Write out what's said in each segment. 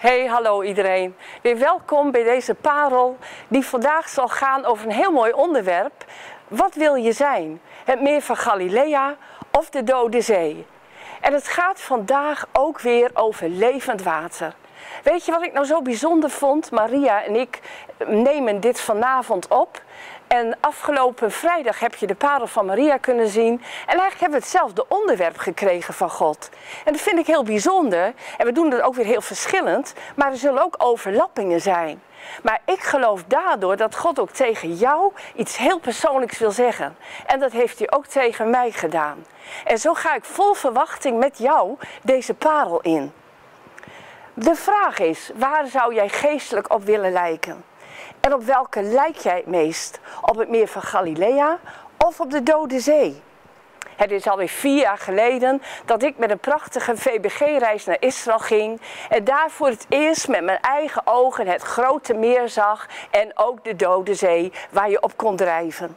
Hey, hallo iedereen. Weer welkom bij deze parel die vandaag zal gaan over een heel mooi onderwerp. Wat wil je zijn? Het meer van Galilea of de Dode Zee? En het gaat vandaag ook weer over levend water. Weet je wat ik nou zo bijzonder vond? Maria en ik nemen dit vanavond op. En afgelopen vrijdag heb je de parel van Maria kunnen zien. En eigenlijk hebben we hetzelfde onderwerp gekregen van God. En dat vind ik heel bijzonder. En we doen het ook weer heel verschillend. Maar er zullen ook overlappingen zijn. Maar ik geloof daardoor dat God ook tegen jou iets heel persoonlijks wil zeggen. En dat heeft hij ook tegen mij gedaan. En zo ga ik vol verwachting met jou deze parel in. De vraag is, waar zou jij geestelijk op willen lijken? En op welke lijk jij het meest? Op het meer van Galilea of op de Dode Zee? Het is alweer vier jaar geleden dat ik met een prachtige VBG-reis naar Israël ging. En daar voor het eerst met mijn eigen ogen het grote meer zag. En ook de Dode Zee waar je op kon drijven.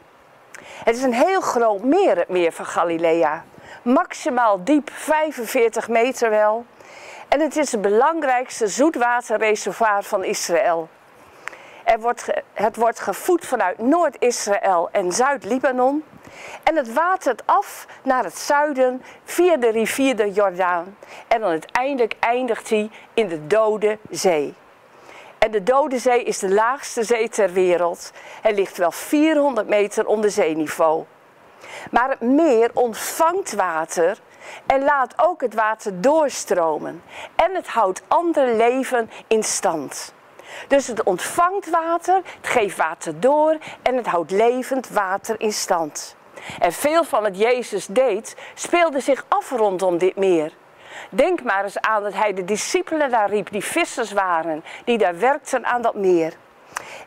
Het is een heel groot meer, het meer van Galilea. Maximaal diep, 45 meter wel. En het is het belangrijkste zoetwaterreservoir van Israël. Er wordt, het wordt gevoed vanuit Noord-Israël en Zuid-Libanon. En het watert af naar het zuiden via de rivier de Jordaan. En dan uiteindelijk eindigt hij in de Dode Zee. En de Dode Zee is de laagste zee ter wereld. Het ligt wel 400 meter onder zeeniveau. Maar het meer ontvangt water en laat ook het water doorstromen. En het houdt ander leven in stand. Dus het ontvangt water, het geeft water door en het houdt levend water in stand. En veel van wat Jezus deed, speelde zich af rondom dit meer. Denk maar eens aan dat hij de discipelen daar riep, die vissers waren, die daar werkten aan dat meer.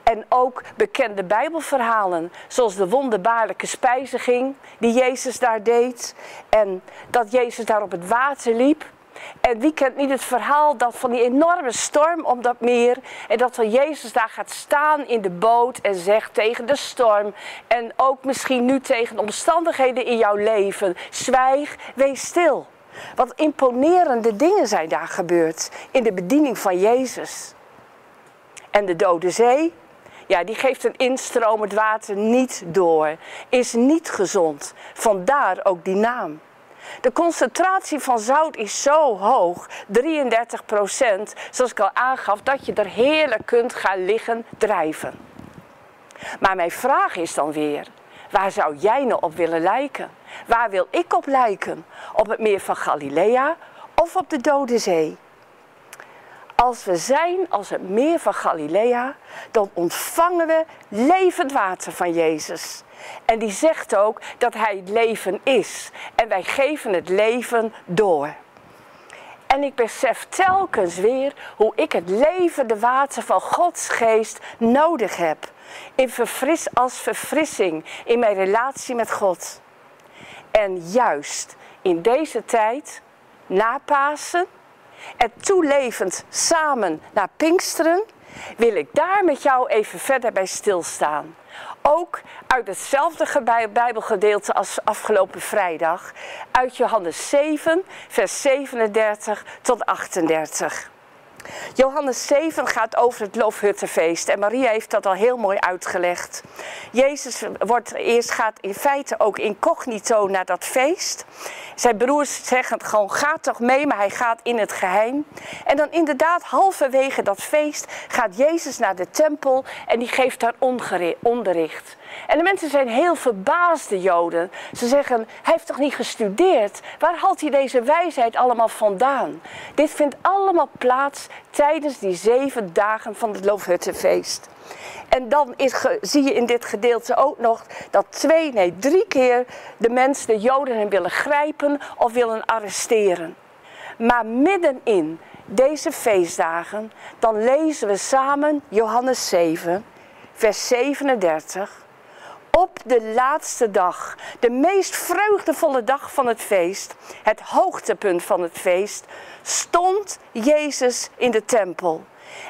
En ook bekende Bijbelverhalen, zoals de wonderbaarlijke spijziging die Jezus daar deed. En dat Jezus daar op het water liep. En wie kent niet het verhaal dat van die enorme storm op dat meer. En dat dan Jezus daar gaat staan in de boot en zegt tegen de storm. En ook misschien nu tegen omstandigheden in jouw leven. Zwijg, wees stil. Wat imponerende dingen zijn daar gebeurd in de bediening van Jezus. En de Dode Zee, ja, die geeft een instromend water niet door. Is niet gezond. Vandaar ook die naam. De concentratie van zout is zo hoog, 33 procent, zoals ik al aangaf, dat je er heerlijk kunt gaan liggen drijven. Maar mijn vraag is dan weer, waar zou jij nou op willen lijken? Waar wil ik op lijken? Op het meer van Galilea of op de Dode Zee? Als we zijn als het meer van Galilea, dan ontvangen we levend water van Jezus. En die zegt ook dat hij het leven is. En wij geven het leven door. En ik besef telkens weer hoe ik het levende water van Gods geest nodig heb. In verfris, als verfrissing in mijn relatie met God. En juist in deze tijd, na Pasen, en toelevend samen naar Pinksteren, wil ik daar met jou even verder bij stilstaan. Ook uit hetzelfde Bijbelgedeelte als afgelopen vrijdag, uit Johannes 7, vers 37 tot 38. Johannes 7 gaat over het Loofhuttenfeest en Maria heeft dat al heel mooi uitgelegd. Jezus wordt, eerst gaat in feite ook incognito naar dat feest. Zijn broers zeggen gewoon, ga toch mee, maar hij gaat in het geheim. En dan inderdaad, halverwege dat feest gaat Jezus naar de tempel en die geeft daar onderricht. En de mensen zijn heel verbaasd, de Joden. Ze zeggen, hij heeft toch niet gestudeerd? Waar haalt hij deze wijsheid allemaal vandaan? Dit vindt allemaal plaats tijdens die zeven dagen van het Loofhuttenfeest. En dan is, zie je in dit gedeelte ook nog dat twee, nee drie keer de mensen, de Joden, willen grijpen of willen arresteren. Maar middenin deze feestdagen, dan lezen we samen Johannes 7, vers 37 op de laatste dag, de meest vreugdevolle dag van het feest, het hoogtepunt van het feest, stond Jezus in de tempel.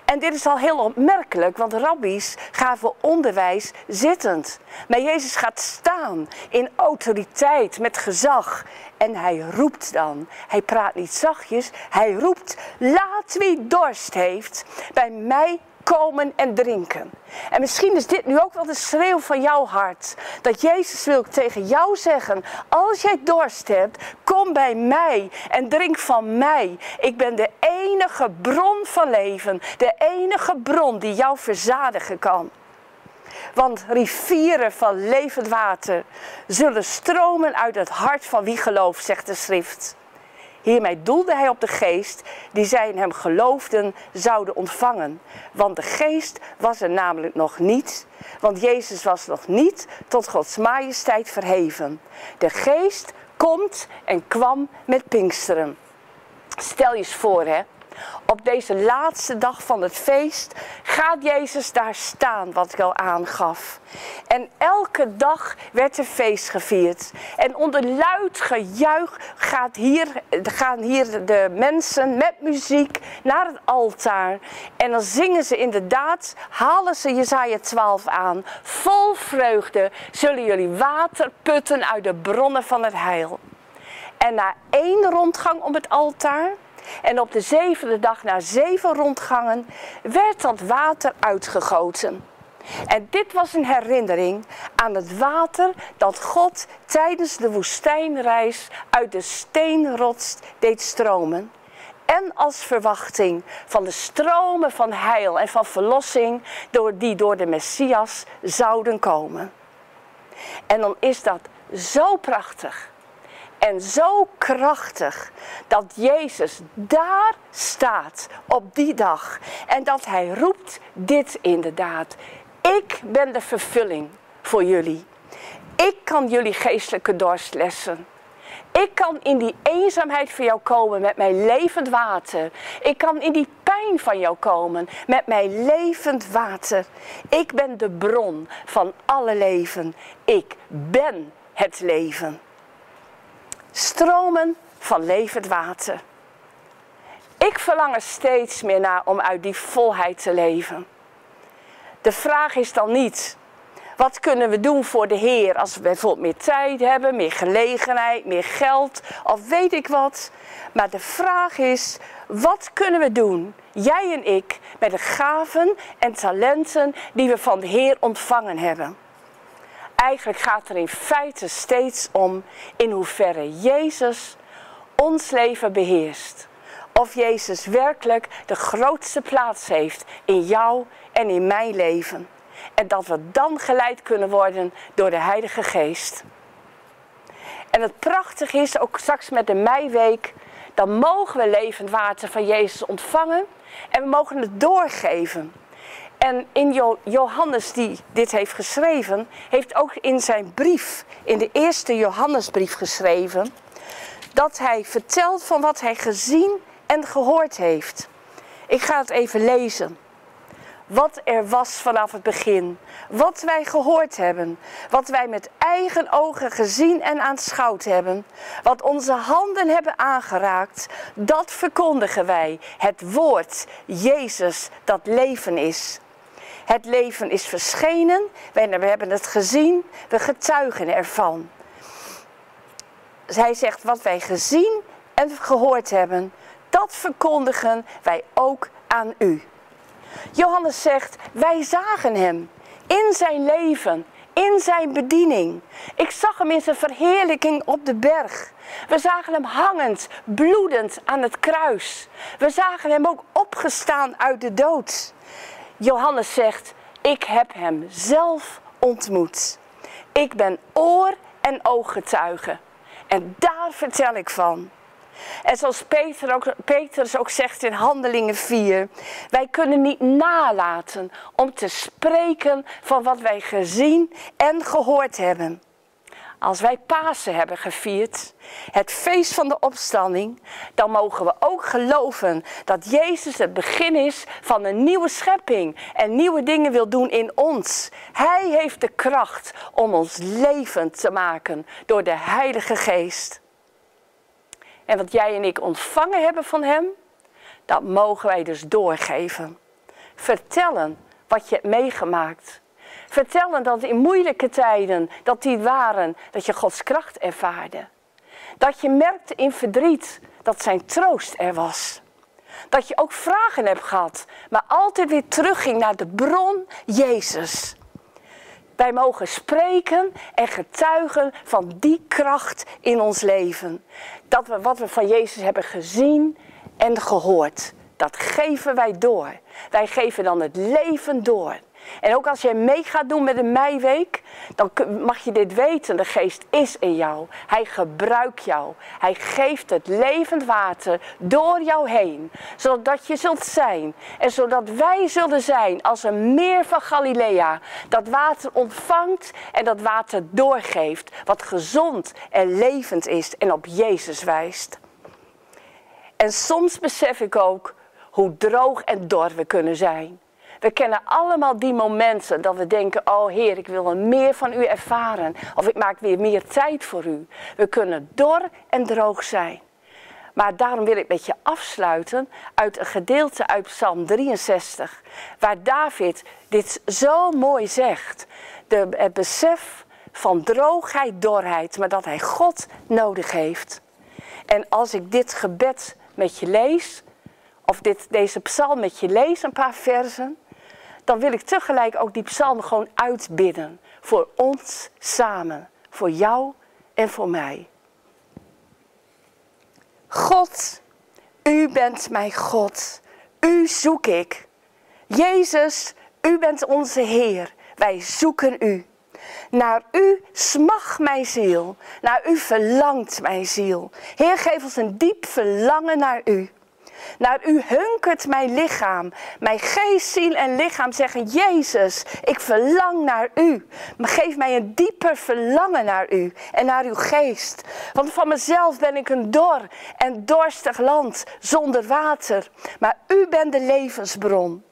En dit is al heel opmerkelijk, want rabbies gaven onderwijs zittend. Maar Jezus gaat staan in autoriteit, met gezag. En hij roept dan. Hij praat niet zachtjes, hij roept: Laat wie dorst heeft bij mij komen en drinken. En misschien is dit nu ook wel de schreeuw van jouw hart. Dat Jezus wil tegen jou zeggen, als jij dorst hebt, kom bij mij en drink van mij. Ik ben de enige bron van leven, de enige bron die jou verzadigen kan. Want rivieren van levend water zullen stromen uit het hart van wie gelooft, zegt de schrift. Hiermee doelde hij op de geest die zij in hem geloofden zouden ontvangen. Want de geest was er namelijk nog niet, want Jezus was nog niet tot Gods majesteit verheven. De geest komt en kwam met Pinksteren. Stel je eens voor, hè op deze laatste dag van het feest gaat Jezus daar staan, wat ik al aangaf. En elke dag werd er feest gevierd. En onder luid gejuich gaat hier, gaan hier de mensen met muziek naar het altaar. En dan zingen ze inderdaad, halen ze Jezaja 12 aan. Vol vreugde zullen jullie water putten uit de bronnen van het heil. En na één rondgang om het altaar en op de zevende dag, na zeven rondgangen, werd dat water uitgegoten. En dit was een herinnering aan het water dat God tijdens de woestijnreis uit de steenrots deed stromen. En als verwachting van de stromen van heil en van verlossing door die door de Messias zouden komen. En dan is dat zo prachtig en zo krachtig dat Jezus daar staat op die dag en dat hij roept dit inderdaad. Ik ben de vervulling voor jullie. Ik kan jullie geestelijke dorst lessen. Ik kan in die eenzaamheid van jou komen met mijn levend water. Ik kan in die pijn van jou komen met mijn levend water. Ik ben de bron van alle leven. Ik ben het leven. Stromen van levend water. Ik verlang er steeds meer naar om uit die volheid te leven. De vraag is dan niet, wat kunnen we doen voor de Heer als we bijvoorbeeld meer tijd hebben, meer gelegenheid, meer geld of weet ik wat. Maar de vraag is, wat kunnen we doen, jij en ik, met de gaven en talenten die we van de Heer ontvangen hebben? Eigenlijk gaat er in feite steeds om in hoeverre Jezus ons leven beheerst. Of Jezus werkelijk de grootste plaats heeft in jou en in mijn leven. En dat we dan geleid kunnen worden door de Heilige Geest. En het prachtige is, ook straks met de meiweek, dan mogen we levend water van Jezus ontvangen en we mogen het doorgeven. En in Johannes die dit heeft geschreven, heeft ook in zijn brief, in de eerste Johannesbrief geschreven, dat hij vertelt van wat hij gezien en gehoord heeft. Ik ga het even lezen. Wat er was vanaf het begin, wat wij gehoord hebben, wat wij met eigen ogen gezien en aanschouwd hebben, wat onze handen hebben aangeraakt, dat verkondigen wij, het woord Jezus dat leven is. Het leven is verschenen, we hebben het gezien, we getuigen ervan. Zij zegt wat wij gezien en gehoord hebben, dat verkondigen wij ook aan u. Johannes zegt, wij zagen hem in zijn leven, in zijn bediening. Ik zag hem in zijn verheerlijking op de berg. We zagen hem hangend, bloedend aan het kruis. We zagen hem ook opgestaan uit de dood. Johannes zegt, ik heb hem zelf ontmoet. Ik ben oor- en ooggetuige. En daar vertel ik van. En zoals Peter ook, Petrus ook zegt in Handelingen 4, wij kunnen niet nalaten om te spreken van wat wij gezien en gehoord hebben. Als wij Pasen hebben gevierd, het feest van de opstanding, dan mogen we ook geloven dat Jezus het begin is van een nieuwe schepping en nieuwe dingen wil doen in ons. Hij heeft de kracht om ons levend te maken door de Heilige Geest. En wat jij en ik ontvangen hebben van Hem, dat mogen wij dus doorgeven. vertellen wat je hebt meegemaakt. Vertellen dat in moeilijke tijden, dat die waren, dat je Gods kracht ervaarde. Dat je merkte in verdriet dat zijn troost er was. Dat je ook vragen hebt gehad, maar altijd weer terugging naar de bron Jezus. Wij mogen spreken en getuigen van die kracht in ons leven. Dat we wat we van Jezus hebben gezien en gehoord, dat geven wij door. Wij geven dan het leven door. En ook als jij mee gaat doen met de meiweek, dan mag je dit weten. De geest is in jou. Hij gebruikt jou. Hij geeft het levend water door jou heen. Zodat je zult zijn. En zodat wij zullen zijn als een meer van Galilea. Dat water ontvangt en dat water doorgeeft. Wat gezond en levend is en op Jezus wijst. En soms besef ik ook hoe droog en dor we kunnen zijn. We kennen allemaal die momenten dat we denken, oh Heer, ik wil meer van u ervaren. Of ik maak weer meer tijd voor u. We kunnen dor en droog zijn. Maar daarom wil ik met je afsluiten uit een gedeelte uit Psalm 63, waar David dit zo mooi zegt. De, het besef van droogheid, dorheid, maar dat hij God nodig heeft. En als ik dit gebed met je lees, of dit, deze psalm met je lees, een paar versen, dan wil ik tegelijk ook die psalm gewoon uitbidden. Voor ons samen. Voor jou en voor mij. God, u bent mijn God. U zoek ik. Jezus, u bent onze Heer. Wij zoeken u. Naar u smacht mijn ziel. Naar u verlangt mijn ziel. Heer, geef ons een diep verlangen naar u. Naar u hunkert mijn lichaam. Mijn geest, ziel en lichaam zeggen, Jezus, ik verlang naar u. Geef mij een dieper verlangen naar u en naar uw geest. Want van mezelf ben ik een dor en dorstig land zonder water. Maar u bent de levensbron.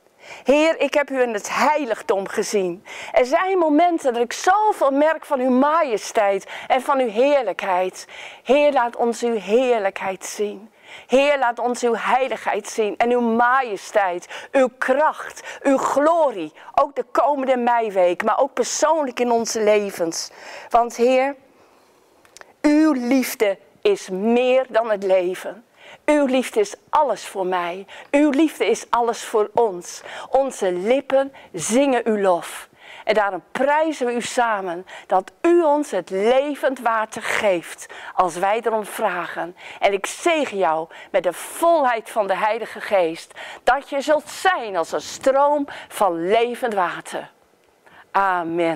Heer, ik heb u in het heiligdom gezien. Er zijn momenten dat ik zoveel merk van uw majesteit en van uw heerlijkheid. Heer, laat ons uw heerlijkheid zien. Heer, laat ons uw heiligheid zien en uw majesteit, uw kracht, uw glorie. Ook de komende meiweek, maar ook persoonlijk in onze levens. Want Heer, uw liefde is meer dan het leven. Uw liefde is alles voor mij. Uw liefde is alles voor ons. Onze lippen zingen uw lof. En daarom prijzen we u samen dat u ons het levend water geeft als wij erom vragen. En ik zegen jou met de volheid van de Heilige Geest dat je zult zijn als een stroom van levend water. Amen.